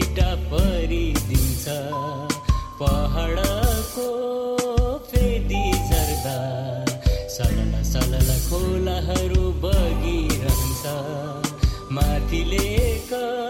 सिटा परिदिन्छ। पहाडको फेदी झर्दा सलल सलल खोलाहरू बगिरहन्छ। माथिले क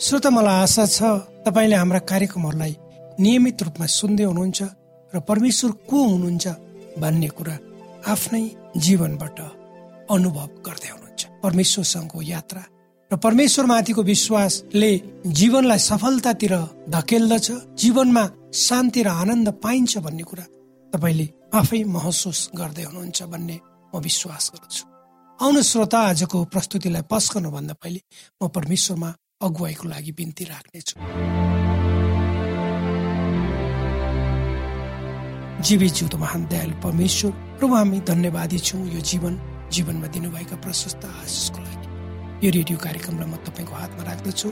श्रोत मलाई आशा छ तपाईँले हाम्रा कार्यक्रमहरूलाई नियमित रूपमा सुन्दै हुनुहुन्छ र परमेश्वर को हुनुहुन्छ भन्ने कुरा आफ्नै जीवनबाट अनुभव गर्दै हुनुहुन्छ। परमेश्वरसँगको यात्रा र परमेश्वर माथिको विश्वासले जीवनलाई सफलतातिर धकेल्दछ जीवनमा शान्ति र आनन्द पाइन्छ भन्ने कुरा तपाईँले आफै महसुस गर्दै हुनुहुन्छ भन्ने म विश्वास गर्छु आउनु श्रोता आजको प्रस्तुतिलाई पस गर्नुभन्दा पहिले म परमेश्वरमा अगुवाईको लागि बिन्ती राख्नेछु। जीवी जिउँदो महान दयालु परमेश्वर प्रभु हामी धन्यवादी छौँ यो जीवन जीवनमा दिनुभएका प्रशस्त आशिषको लागि। यो रेडियो कार्यक्रमलाई म तपाईँको हातमा राख्दछु।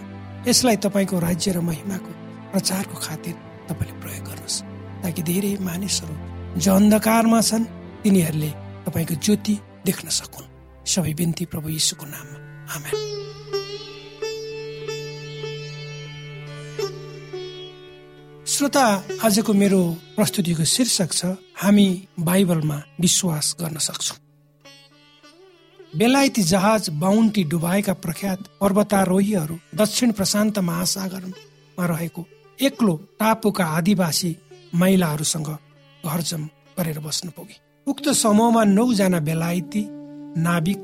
यसलाई तपाईँको राज्य र महिमाको प्रचारको खातिर तपाईँले प्रयोग गर्नुहोस् ताकि धेरै मानिसहरू जो अन्धकारमा छन् तिनीहरूले तपाईँको ज्योति देख्न सकुन्। सबै बिन्ती प्रभु यीशुको नाममा। आमेन। श्रोता आजको मेरो प्रस्तुतिको शीर्षक छ हामी बाइबलमा विश्वास गर्न सक्छौँ। बेलायती जहाज बााउन्टी डुबाएका प्रख्यात पर्वतारोहीहरू दक्षिण प्रशान्त महासागरमा रहेको एक्लो टापुका आदिवासी महिलाहरूसँग घरजम गरेर बस्नु पुगे। उक्त समूहमा नौजना बेलायती नाविक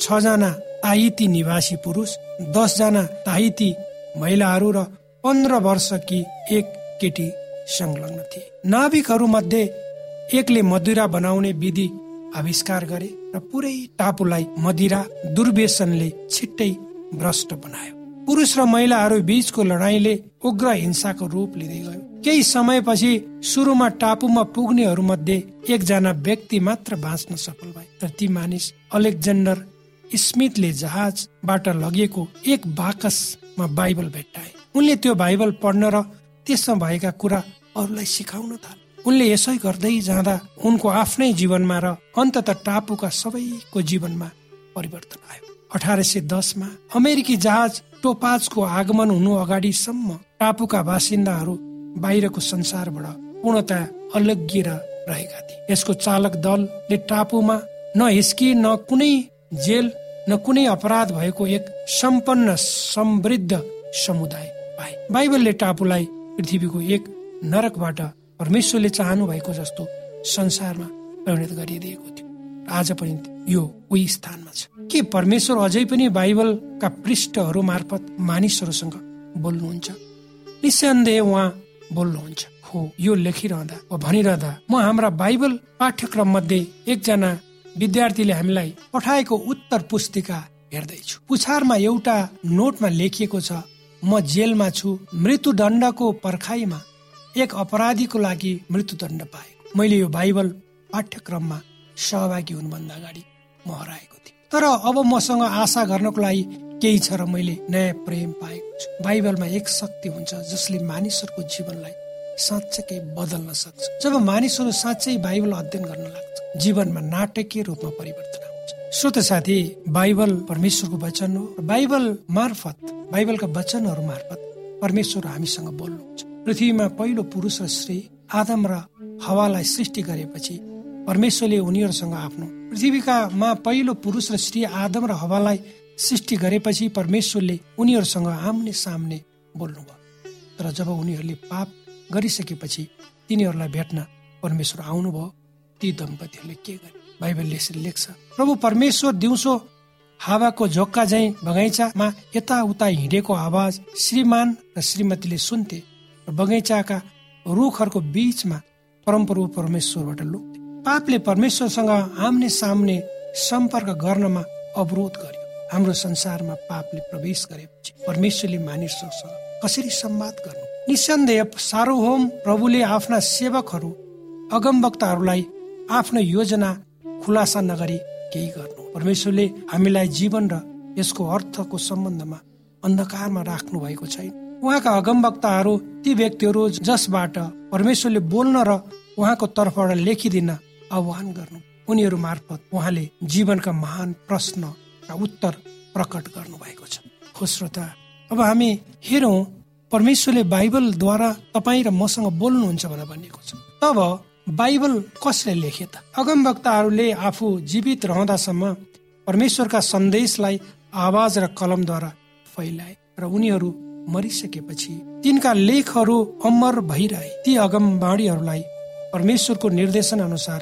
छजना ताहिती निवासी पुरुष दसजना ताहिती महिलाहरू र पन्ध्र वर्ष कि एक केटी संलग्न थिए। नाविकहरू मध्ये एकले मदिरा बनाउने विधि आविष्कार गरे र पुरै टापुलाई मदिरा दुर्व्यसनले छिट्टै भ्रष्ट बनायो। पुरुष र महिलाहरू बीचको लडाईँले उग्र हिंसाको रूप लिँदै गयो। केही समयपछि सुरुमा टापुमा पुग्नेहरू मध्ये एकजना व्यक्ति मात्र बाँच्न सफल भए तर ती मानिस अलेक्जेन्डर स्मिथले जहाजबाट लगिएको एक बाकसमा बाइबल भेट्टाए। उनले त्यो बाइबल पढ्न र त्यसमा भएका कुरा अरूलाई सिकाउन थाले। उनले यसै गर्दै जाँदा उनको आफ्नै जीवनमा र अन्तत टापुका सबैको जीवनमा परिवर्तन आयो। अठार सय दसमा अमेरिकी जहाज टोपाजको आगमन हुनु अगाडिसम्म टापुका बासिन्दाहरू बाहिरको संसारबाट पूर्णतया अलग्गिएर रहेका थिए। यसको चालक दलले टापुमा न हिस्की न कुनै जेल न कुनै अपराध भएको एक सम्पन्न समृद्ध समुदाय पाए। बाइबलले टापुलाई पृथ्वीको एक नरकबाट परमेश्वरले चाहनु भएको जस्तो संसारमा परिणत गरिदिएको थियो। आज पनि यो उही स्थानमा छ। के परमेश्वर अझै पनि बाइबलका पृष्ठहरू मार्फत मानिसहरूसँग बोल्नुहुन्छ? निसन्देह उहाँ बोल्नुहुन्छ। हो यो लेखिरहँदा वा भनिरहँदा म हाम्रा बाइबल पाठ्यक्रम मध्ये एकजना विद्यार्थीले हामीलाई पठाएको उत्तर पुस्तिका हेर्दैछु। पुछारमा एउटा नोटमा लेखिएको छ म जेलमा छु मृत्युदण्डको पर्खाइमा एक अपराधीको लागि मृत्युदण्ड पाएको। मैले यो बाइबल पाठ्यक्रममा सहभागी हुनुभन्दा अगाडि म हराएको थिएँ। तर अब मसँग आशा गर्नको लागि केही छ र मैले नयाँ प्रेम पाएको छु। बाइबलमा एक शक्ति हुन्छ जसले मानिसहरूको जीवनलाई साँच्चै बदल्न सक्छ। जब मानिसहरू साँच्चै बाइबल अध्ययन गर्न लाग्छ जीवनमा नाटकीय रूपमा परिवर्तन श्रोत साथी बाइबल परमेश्वरको वचन हो बाइबल मार्फत बाइबलका वचनहरू मार्फत परमेश्वर हामीसँग बोल्नुहुन्छ। पृथ्वीमा पहिलो पुरुष र स्त्री आदम र हवालाई सृष्टि गरेपछि परमेश्वरले उनीहरूसँग आफ्नो पृथ्वीकामा पहिलो पुरुष र स्त्री आदम र हवालाई सृष्टि गरेपछि परमेश्वरले उनीहरूसँग आम्ने सामने बोल्नुभयो। तर जब उनीहरूले पाप गरिसकेपछि तिनीहरूलाई भेट्न परमेश्वर आउनुभयो ती दम्पतिहरूले के गरे? बाइबलले यसरी लेख्छ। प्रभु परमेश्वर दिउँसो हावाको झोक्का झै बगैँचामा यताउता हिँडेको आवाज श्रीमान र श्रीमतीले सुन्थे र बगैँचाका रुखहरूको बीचमा परमप्रभु परमेश्वरबाट लुक्थे। पापले परमेश्वरसँग आम्ने सामने सम्पर्क गर्नमा अवरोध गर्यो। हाम्रो संसारमा पापले प्रवेश गरेपछि परमेश्वरले मानिसहरूसँग कसरी संवाद गर्नु? निसन्देह सार्वभौम प्रभुले आफ्ना सेवकहरू अगमवक्ताहरूलाई आफ्नो योजना खुलासा नगरी केही गर्नु। परमेश्वरले हामीलाई जीवन र यसको अर्थको सम्बन्धमा अन्धकारमा राख्नु भएको छैन। उहाँका अगमवक्ताहरू ती व्यक्तिहरू जसबाट परमेश्वरले बोल्न र उहाँको तर्फबाट लेखिदिन आह्वान गर्नु। उनीहरू मार्फत उहाँले जीवनका महान प्रश्न र उत्तर प्रकट गर्नु भएको छ हो श्रोता अब हामी हेरौँ परमेश्वरले बाइबलद्वारा तपाईँ र मसँग बोल्नुहुन्छ भनेर भनिएको छ। तब बाइबल कसले लेखे त? अगमवक्ताहरूले आफू जीवित रहँदासम्म परमेश्वरका सन्देशलाई आवाज र कलमद्वारा फैलाए र उनीहरू मरिसकेपछि तिनका लेखहरू अमर भइरहे। ती अगमबाडीहरूलाई परमेश्वरको निर्देशन अनुसार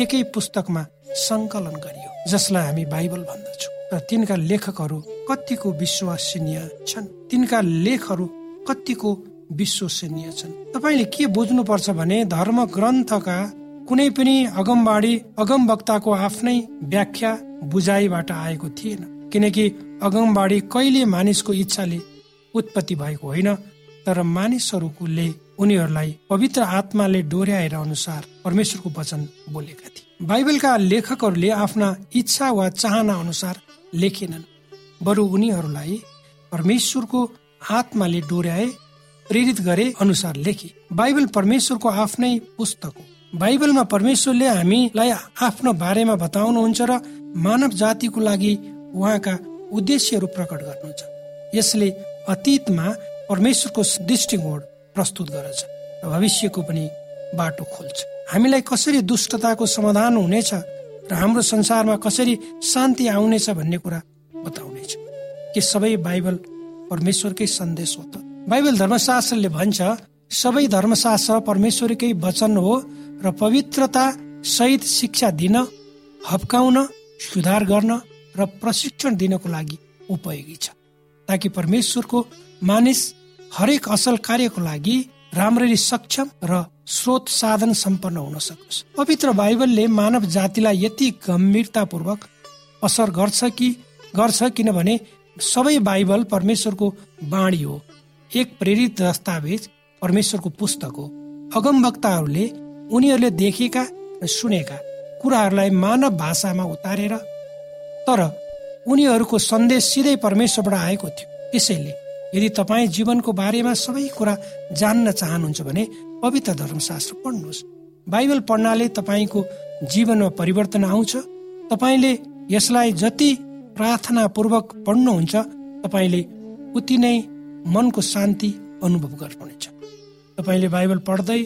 एकै पुस्तकमा सङ्कलन गरियो जसलाई हामी बाइबल भन्दछौँ। र तिनका लेखकहरू कतिको विश्वसनीय छन्? तिनका लेखहरू कतिको विश्वसनीय छन्। तपाईँले के बुझ्नुपर्छ भने धर्म ग्रन्थका कुनै पनि अगमबाडी अगम वक्ताको आफ्नै व्याख्या बुझाइबाट आएको थिएन। किनकि अगमबाडी कहिले मानिसको इच्छाले उत्पत्ति भएको होइन तर मानिसहरूले उनीहरूलाई पवित्र आत्माले डोर्याएर अनुसार परमेश्वरको वचन बोलेका थिए। बाइबलका लेखकहरूले आफ्ना इच्छा वा चाहना अनुसार लेखेनन्। बरु उनीहरूलाई परमेश्वरको आत्माले डोर्याए प्रेरित गरे अनुसार लेखे। बाइबल परमेश्वरको आफ्नै पुस्तक हो। बाइबलमा परमेश्वरले हामीलाई आफ्नो बारेमा बताउनुहुन्छ र मानव जातिको लागि उहाँका उद्देश्यहरू प्रकट गर्नुहुन्छ। यसले अतीतमा परमेश्वरको दृष्टिकोण प्रस्तुत गर्छ र भविष्यको पनि बाटो खोल्छ। हामीलाई कसरी दुष्टताको समाधान हुनेछ र हाम्रो संसारमा कसरी शान्ति आउनेछ भन्ने कुरा बताउनेछ। के सबै बाइबल परमेश्वरकै सन्देश हो त? बाइबल धर्मशास्त्रले भन्छ सबै धर्मशास्त्र परमेश्वरकै वचन हो र पवित्रता सहित शिक्षा दिन हप्काउन सुधार गर्न र प्रशिक्षण दिनको लागि उपयोगी छ। ताकि परमेश्वरको मानिस हरेक असल कार्यको लागि राम्ररी सक्षम र स्रोत साधन सम्पन्न हुन सकोस् पवित्र बाइबलले मानव जातिलाई यति गम्भीरतापूर्वक असर गर्छ कि गर्छ किनभने सबै बाइबल परमेश्वरको बाणी हो। एक प्रेरित दस्तावेज परमेश्वरको पुस्तक हो। अगमवक्ताहरूले उनीहरूले देखेका र सुनेका कुराहरूलाई मानव भाषामा उतारेर तर उनीहरूको सन्देश सिधै परमेश्वरबाट आएको थियो। त्यसैले यदि तपाईँ जीवनको बारेमा सबै कुरा जान्न चाहनुहुन्छ भने पवित्र धर्मशास्त्र पढ्नुहोस्। बाइबल पढ्नाले तपाईँको जीवनमा परिवर्तन आउँछ। तपाईँले यसलाई जति प्रार्थनापूर्वक पढ्नुहुन्छ तपाईँले उति नै मनको शान्ति अनुभव गर्नुहुनेछ तपाईँले बाइबल पढ्दै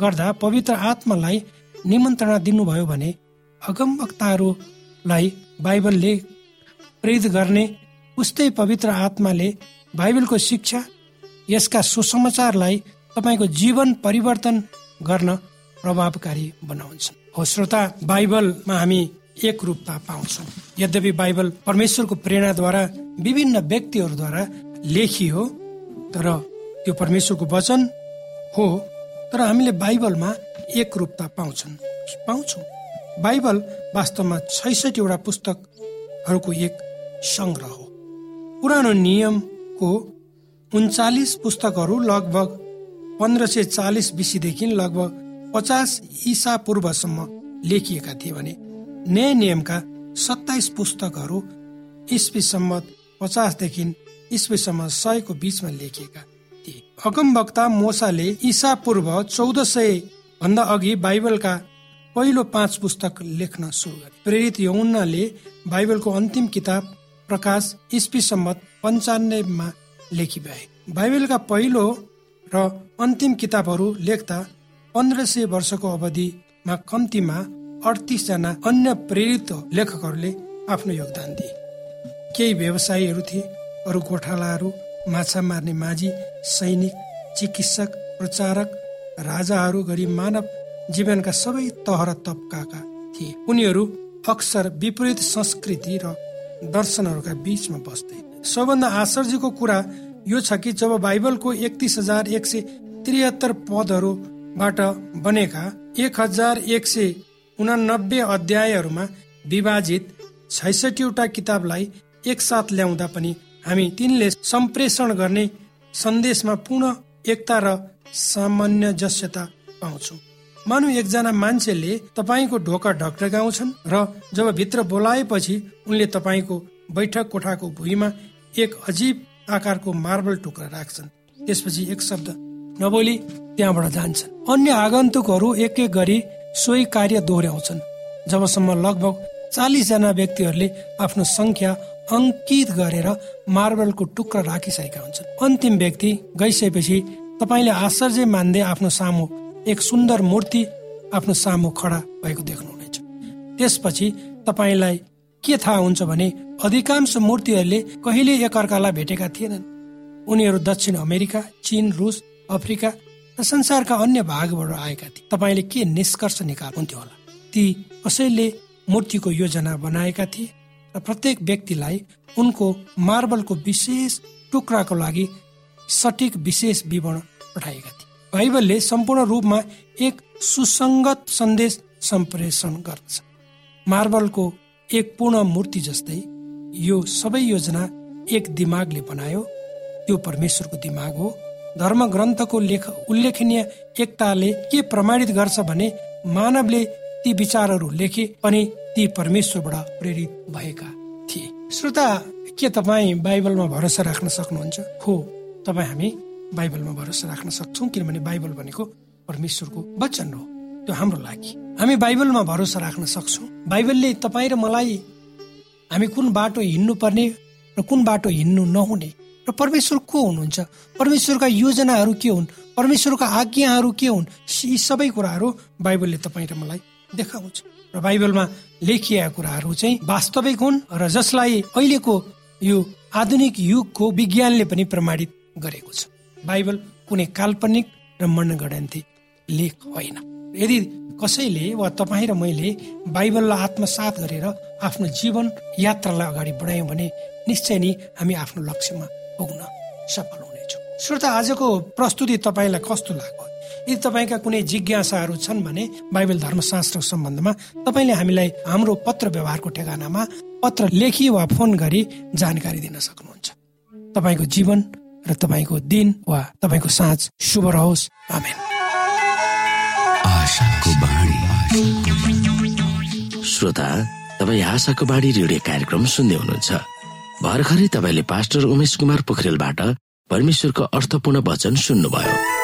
गर्दा पवित्र आत्मालाई निमन्त्रणा दिनुभयो भने अगमवक्ताहरूलाई बाइबलले प्रेरित गर्ने उस्तै पवित्र आत्माले बाइबलको शिक्षा यसका सुसमाचारलाई तपाईँको जीवन परिवर्तन गर्न प्रभावकारी बनाउँछ हो श्रोता बाइबलमा हामी एक रूपता पाउँछौँ। यद्यपि बाइबल परमेश्वरको प्रेरणाद्वारा विभिन्न व्यक्तिहरूद्वारा लेखियो तर त्यो परमेश्वरको वचन हो तर हामीले बाइबलमा एक रूपता पाउँछन्। पाउँछौँ। बाइबल वास्तवमा छैसठीवटा पुस्तकहरूको एक सङ्ग्रह हो। पुरानो नियमको उन्चालिस पुस्तकहरू लगभग पन्ध्र सय चालिस बिसीदेखि लगभग पचास इसा पूर्वसम्म लेखिएका थिए भने नयाँ नियमका सत्ताइस पुस्तकहरू इस्वी सम्मत पचासदेखि इस्वीसम्म सयको बिचमा लेखिएका थिए। वक्ता मोसाले ईसा पूर्व चौध सय भन्दा अघि बाइबलका पहिलो पाँच पुस्तक लेख्न सुरु गरे। प्रेरित यौनाले बाइबलको अन्तिम किताब प्रकाश इस्पी सम्मत पञ्चानब्बेमा लेखी भए बाइबलका पहिलो र अन्तिम किताबहरू लेख्दा पन्ध्र सय वर्षको अवधिमा कम्तीमा अडतिसजना अन्य प्रेरित लेखकहरूले आफ्नो योगदान दिए। केही व्यवसायीहरू थिए। अरू गोठालाहरू माछा मार्ने माझी सैनिक चिकित्सक प्रचारक राजाहरू गरी मानव जीवनका सबै तह र तबकाका थिए। उनीहरू अक्सर विपरीत संस्कृति र दर्शनहरूका बीचमा बस्थे। सबभन्दा आश्चर्यको कुरा यो छ कि जब बाइबलको एकतिस हजार एक सय त्रिहत्तर पदहरूबाट बनेका एक हजार एक सय उनानब्बे अध्यायहरूमा विभाजित छैसठीवटा किताबलाई एकसाथ ल्याउँदा पनि हामी तिनले सम्प्रेषण गर्ने सन्देशमा पूर्ण एकता र सामान्यजस्यता पाउँछौ। मानु एकजना मान्छेले तपाईँको ढोका ढकढकाउँछन् र जब भित्र बोलाएपछि उनले तपाईँको बैठक कोठाको भुइँमा एक अजीब आकारको मार्बल टुक्रा राख्छन्। त्यसपछि एक शब्द नबोली त्यहाँबाट जान्छन्। अन्य आगन्तुकहरू एक एक गरी सोही कार्य दोहोऱ्याउँछन्। जबसम्म लगभग चालिस जना व्यक्तिहरूले आफ्नो संख्या अङ्कित गरेर मार्बलको टुक्रा राखिसकेका हुन्छन्। अन्तिम व्यक्ति गइसकेपछि तपाईँले आश्चर्य मान्दै आफ्नो सामु एक सुन्दर मूर्ति आफ्नो सामु खडा भएको देख्नुहुनेछ। त्यसपछि तपाईँलाई के थाहा हुन्छ भने अधिकांश मूर्तिहरूले कहिले एकअर्कालाई भेटेका थिएनन्। उनीहरू दक्षिण अमेरिका चीन रुस अफ्रिका र संसारका अन्य भागबाट आएका थिए। तपाईँले के निष्कर्ष निकाल्नुहुन्थ्यो होला? ती कसैले मूर्तिको योजना बनाएका थिए? र प्रत्येक व्यक्तिलाई उनको मार्बलको विशेष टुक्राको लागि सठिक विशेष विवरण पठाएका थिए। बाइबलले सम्पूर्ण रूपमा एक सुसङ्गत सन्देश सम्प्रेषण गर्दछ। मार्बलको एक पूर्ण मूर्ति जस्तै यो सबै योजना एक दिमागले बनायो। त्यो परमेश्वरको दिमाग हो। धर्म ग्रन्थको लेख उल्लेखनीय एकताले के प्रमाणित गर्छ भने मानवले ती विचारहरू लेखे अनि ती परमेश्वरबाट प्रेरित भएका थिए। श्रोता के तपाईँ बाइबलमा भरोसा राख्न सक्नुहुन्छ? हो तपाईँ हामी बाइबलमा भरोसा राख्न सक्छौँ किनभने बाइबल भनेको परमेश्वरको वचन हो त्यो हाम्रो लागि। हामी बाइबलमा भरोसा राख्न सक्छौँ। बाइबलले तपाईँ र मलाई हामी कुन बाटो हिँड्नु पर्ने र कुन बाटो हिँड्नु नहुने र परमेश्वर को हुनुहुन्छ? परमेश्वरका योजनाहरू के हुन्? परमेश्वरका आज्ञाहरू के हुन्? यी सबै कुराहरू बाइबलले तपाईँ र मलाई देखाउँछ। र बाइबलमा लेखिएका कुराहरू चाहिँ वास्तविक हुन् र जसलाई अहिलेको यो आधुनिक युगको विज्ञानले पनि प्रमाणित गरेको छ। बाइबल कुनै काल्पनिक र मनगणन्ती लेख होइन। यदि कसैले वा तपाईँ र मैले बाइबललाई आत्मसात गरेर आफ्नो जीवन यात्रालाई अगाडि बढायौँ भने निश्चय नै हामी आफ्नो लक्ष्यमा पुग्न सफल हुनेछौँ। श्रोता आजको प्रस्तुति तपाईँलाई कस्तो लाग्यो? यदि तपाईँका कुनै जिज्ञासाहरू छन् भने बाइबल धर्मशास्त्र सम्बन्धमा तपाईँले हामीलाई हाम्रो पत्र व्यवहारको ठेगानामा पत्र लेखी वा फोन गरी जानकारी दिन सक्नुहुन्छ। तपाईँको जीवन र तपाईँको दिन वा तपाईँको साँझ शुभ रहोस्। श्रोता तपाईँ आशाको बाढी रेडियो कार्यक्रम सुन्दै हुनुहुन्छ। भर्खरै तपाईँले पास्टर उमेश कुमार पोखरेलबाट परमेश्वरको अर्थपूर्ण वचन सुन्नुभयो।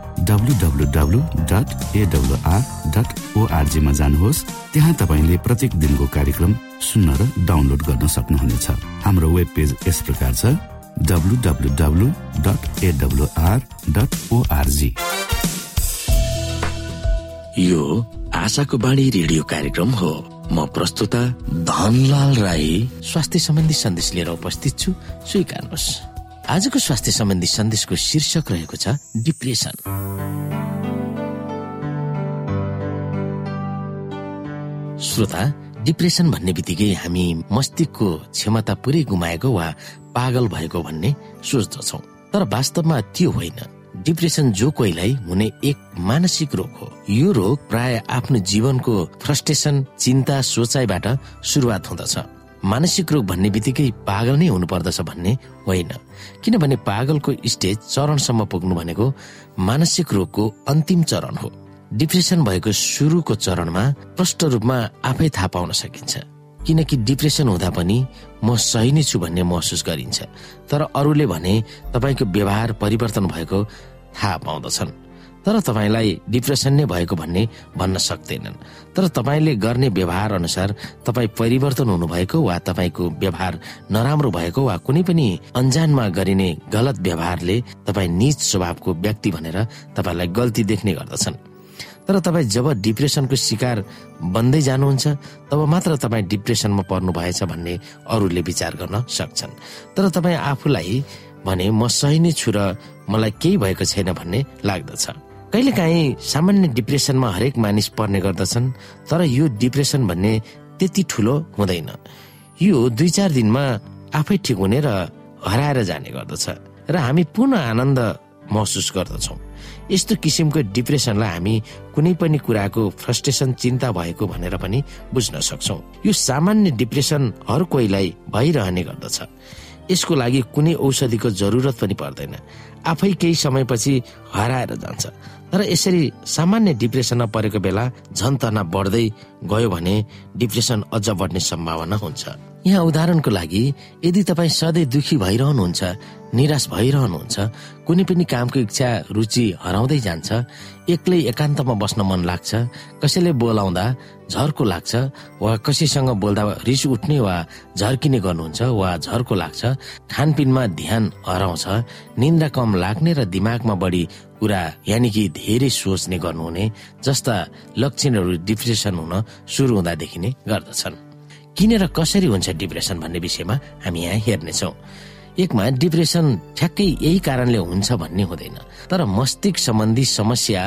W W W dot AWR dot ओआरजीमा जानुहोस्। त्यहाँ तपाईँले प्रत्येक दिनको कार्यक्रम सुन्न र डाउनलोड गर्न सक्नुहुनेछ। हाम्रो वेब पेज यस प्रकार छ W W W dot AWR dot ORG यो आशाको बाणी रेडियो कार्यक्रम हो। म प्रस्तुता धनलाल राई। स्वास्थ्य सम्बन्धी सन्देश लिएर उपस्थित छु। स्वीकार्नुहोस्। आजको स्वास्थ्य सम्बन्धी सन्देशको शीर्षक रहेको छ डिप्रेसन। श्रोता डिप्रेसन भन्ने बित्तिकै हामी मस्तिष्कको क्षमता पुरै गुमाएको वा पागल भएको भन्ने सोच्दछौ। तर वास्तवमा त्यो होइन। डिप्रेसन जो कोहीलाई हुने एक मानसिक रोग हो। यो रोग प्राय आफ्नो जीवनको फ्रस्ट्रेसन चिन्ता सोचाइबाट सुरुवात हुँदछ। मानसिक रोग भन्ने बित्तिकै पागल नै हुनु पर्दछ भन्ने होइन। किनभने पागलको स्टेज चरणसम्म पुग्नु भनेको मानसिक रोगको अन्तिम चरण हो। डिप्रेसन भएको सुरुको चरणमा प्रष्ट रूपमा आफै थाहा पाउन सकिन्छ। किनकि डिप्रेसन हुँदा पनि म सही नै छु भन्ने महसुस गरिन्छ। तर अरूले भने तपाईँको व्यवहार परिवर्तन भएको थाहा पाउँदछन्। तर तपाईँलाई डिप्रेसन नै भएको भन्ने भन्न सक्दैनन्। तर तपाईँले गर्ने व्यवहार अनुसार तपाईँ परिवर्तन हुनुभएको वा तपाईँको व्यवहार नराम्रो भएको वा कुनै पनि अन्जानमा गरिने गलत व्यवहारले तपाईँ निज स्वभावको व्यक्ति भनेर तपाईँलाई गल्ती देख्ने गर्दछन्। तर तपाईँ जब डिप्रेसनको शिकार बन्दै जानुहुन्छ तब मात्र तपाईँ डिप्रेसनमा पर्नु भएछ भन्ने अरूले विचार गर्न सक्छन्। तर तपाईँ आफूलाई भने म सही नै छु र मलाई केही भएको छैन भन्ने लाग्दछ। कहिलेकाहीँ सामान्य डिप्रेसनमा हरेक मानिस पर्ने गर्दछन् तर यो डिप्रेसन भन्ने त्यति ठुलो हुँदैन। यो दुई चार दिनमा आफै ठिक हुने र हराएर जाने गर्दछ। र हामी पुनः आनन्द महसुस गर्दछौ। यस्तो किसिमको डिप्रेसनलाई हामी कुनै पनि कुराको फ्रस्ट्रेसन चिन्ता भएको भनेर पनि बुझ्न सक्छौ। यो सामान्य डिप्रेसन हर कोहीलाई भइरहने गर्दछ। यसको लागि कुनै औषधिको जरुरत पनि पर्दैन। आफै केही समयपछि हराएर जान्छ। तर यसरी सामान्य डिप्रेसनमा परेको बेला झन तनाव बढ्दै गयो भने डिप्रेसन अझ बढ्ने सम्भावना हुन्छ। यहाँ उदाहरणको लागि यदि तपाईँ सधैँ दुखी भइरहनुहुन्छ निराश भइरहनुहुन्छ कुनै पनि कामको इच्छा रुचि हराउँदै जान्छ एक्लै एकान्तमा बस्न मन लाग्छ कसैले बोलाउँदा झर्को लाग्छ वा कसैसँग बोल्दा रिस उठ्ने वा झर्किने गर्नुहुन्छ वा झर्को लाग्छ खानपिनमा ध्यान हराउँछ निन्द्रा कम लाग्ने र दिमागमा बढी कुरा यानि कि धेरै सोच्ने गर्नुहुने जस्ता लक्षणहरू डिप्रेसन हुन सुरु हुँदादेखि नै गर्दछन्। किन र कसरी हुन्छ डिप्रेसन भन्ने विषयमा हामी यहाँ हेर्नेछौँ। एकमा डिप्रेसन ठ्याक्कै यही कारणले हुन्छ भन्ने हुँदैन तर मस्तिष्क सम्बन्धी समस्या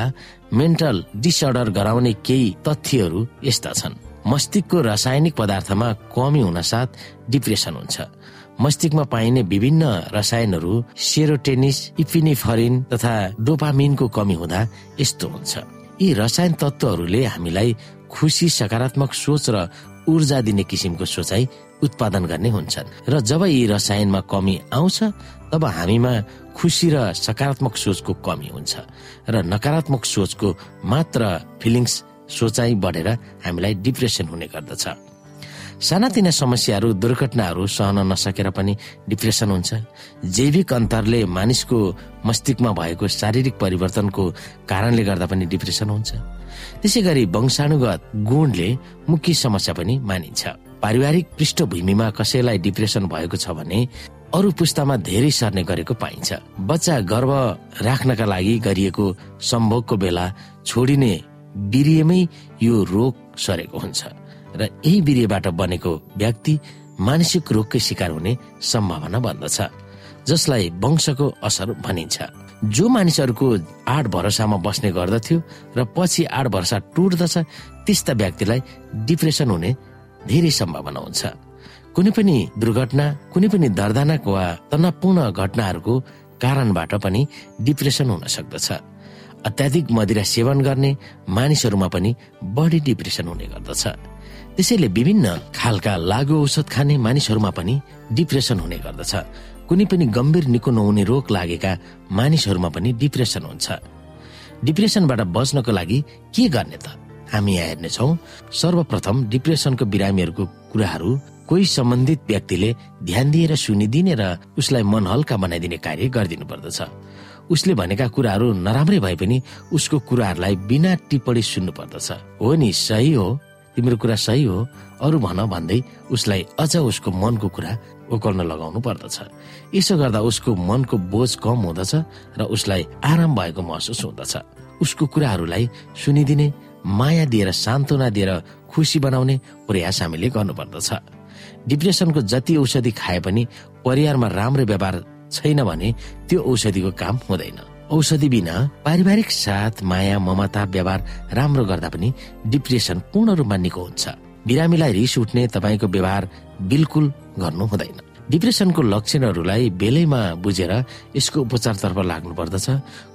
मेन्टल डिसअर्डर गराउने केही तथ्यहरू यस्ता छन्। मस्तिष्कको रासायनिक पदार्थमा कमी हुन साथ डिप्रेसन हुन्छ। मस्तिष्कमा पाइने विभिन्न रसायनहरू सेरोटेनिस इपिनिफरिन तथा डोपामिनको कमी हुँदा यस्तो हुन्छ। यी रसायन तत्वहरूले हामीलाई खुसी सकारात्मक सोच र ऊर्जा दिने किसिमको सोचाइ उत्पादन गर्ने हुन्छन्। र जब यी रसायनमा कमी आउँछ तब हामीमा खुसी र सकारात्मक सोचको कमी हुन्छ। र नकारात्मक सोचको मात्र फिलिङ्स सोचाइ बढेर हामीलाई डिप्रेसन हुने गर्दछ। सानातिना समस्याहरू दुर्घटनाहरू सहन नसकेर पनि डिप्रेसन हुन्छ। जैविक अन्तरले मानिसको मस्तिष्कमा भएको शारीरिक परिवर्तनको कारणले गर्दा पनि डिप्रेसन हुन्छ। त्यसै गरी वंशानुगत गुणले मुख्य समस्या पनि मानिन्छ। पारिवारिक पृष्ठभूमिमा कसैलाई डिप्रेसन भएको छ भने अरू पुस्तामा धेरै सर्ने गरेको पाइन्छ। बच्चा गर्भ राख्नका लागि गरिएको सम्भोगको बेला छोडिने बिरियमै यो रोग सरेको हुन्छ र यही बिरियबाट बनेको व्यक्ति मानसिक रोगकै शिकार हुने सम्भावना बन्दछ। जसलाई वंशको असर भनिन्छ। जो मानिसहरूको आठ भरोसामा बस्ने गर्दथ्यो र पछि आठ भरोसा टुट्दछ त्यस्ता व्यक्तिलाई डिप्रेसन हुने धेरै सम्भावना हुन्छ। कुनै पनि दुर्घटना कुनै पनि दर्दनाक वा तनावपूर्ण घटनाहरूको कारणबाट पनि डिप्रेसन हुन सक्दछ। अत्याधिक मदिरा सेवन गर्ने मानिसहरूमा पनि बढी डिप्रेसन हुने गर्दछ। त्यसैले विभिन्न खालका लागु औषध खाने मानिसहरूमा पनि डिप्रेसन हुने गर्दछ। कुनै पनि गम्भीर निको नहुने रोग लागेका मानिसहरूमा पनि डिप्रेसन हुन्छ। डिप्रेसनबाट बच्नको लागि के गर्ने त? हामी यहाँ हेर्नेछौ सर्वप्रथम डिप्रेसनको बिरामीहरूको कुराहरू कोही सम्बन्धित व्यक्तिले ध्यान दिएर सुनिदिने र उसलाई मन हल्का बनाइदिने कार्य गरिदिनु पर्दछ उसले भनेका कुराहरू नराम्रै भए पनि उसको कुराहरूलाई बिना टिप्पणी सुन्नु पर्दछ हो नि सही हो। तिम्रो कुरा सही हो। अरू भन भन्दै उसलाई अझ उसको मनको कुरा ओकल्न लगाउनु पर्दछ। यसो गर्दा उसको मनको बोझ कम हुँदछ र उसलाई आराम भएको महसुस हुँदछ। उसको कुराहरूलाई सुनिदिने माया दिएर सान्त्वना दिएर खुसी बनाउने प्रयास हामीले गर्नुपर्दछ। डिप्रेसनको जति औषधि खाए पनि परिवारमा राम्रो व्यवहार छैन भने त्यो औषधिको काम हुँदैन। औषधि बिना पारिवारिक साथ माया ममता व्यवहार राम्रो गर्दा पनि डिप्रेसन पूर्ण रूपमा निको हुन्छ। बिरामीलाई रिस उठ्ने तपाईँको व्यवहार बिल्कुल गर्नु हुँदैन डिप्रेसनको लक्षणहरूलाई बेलैमा बुझेर यसको उपचारतर्फ लाग्नु पर्दछ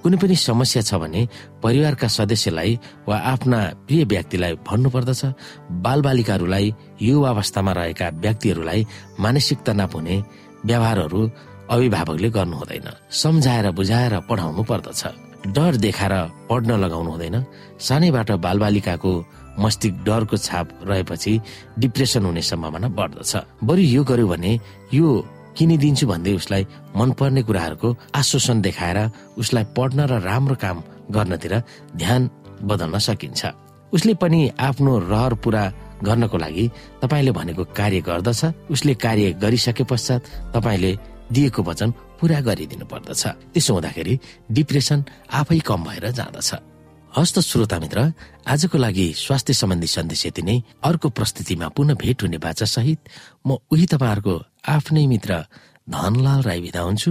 कुनै पनि समस्या छ भने परिवारका सदस्यलाई वा आफ्ना प्रिय व्यक्तिलाई भन्नुपर्दछ। बालबालिकाहरूलाई युवा अवस्थामा रहेका व्यक्तिहरूलाई मानसिक तनाव हुने व्यवहारहरू अभिभावकले गर्नु हुँदैन सम्झाएर बुझाएर पढाउनु पर्दछ डर देखाएर पढ्न लगाउनु हुँदैन सानैबाट बालबालिकाको मस्तिष्क डरको छाप रहेपछि डिप्रेसन हुने सम्भावना बढ्दछ। बरु यो गर्यो भने यो किनिदिन्छु भन्दै उसलाई मनपर्ने कुराहरूको आश्वासन देखाएर उसलाई पढ्न र राम्रो काम गर्नतिर ध्यान बदल्न सकिन्छ। उसले पनि आफ्नो रहर पुरा गर्नको लागि तपाईँले भनेको कार्य गर्दछ। उसले कार्य गरिसके पश्चात तपाईँले दिएको वचन पुरा गरिदिनु पर्दछ त्यसो हुँदाखेरि डिप्रेसन आफै कम भएर जाँदछ। हस्त श्रोता मित्र आजको लागि स्वास्थ्य सम्बन्धी सन्देश यति नै। अर्को प्रस्तुतिमा पुनः भेट हुने बाचा सहित म उही तपाईँहरूको आफ्नै मित्र धनलाल राई विदा हुन्छु।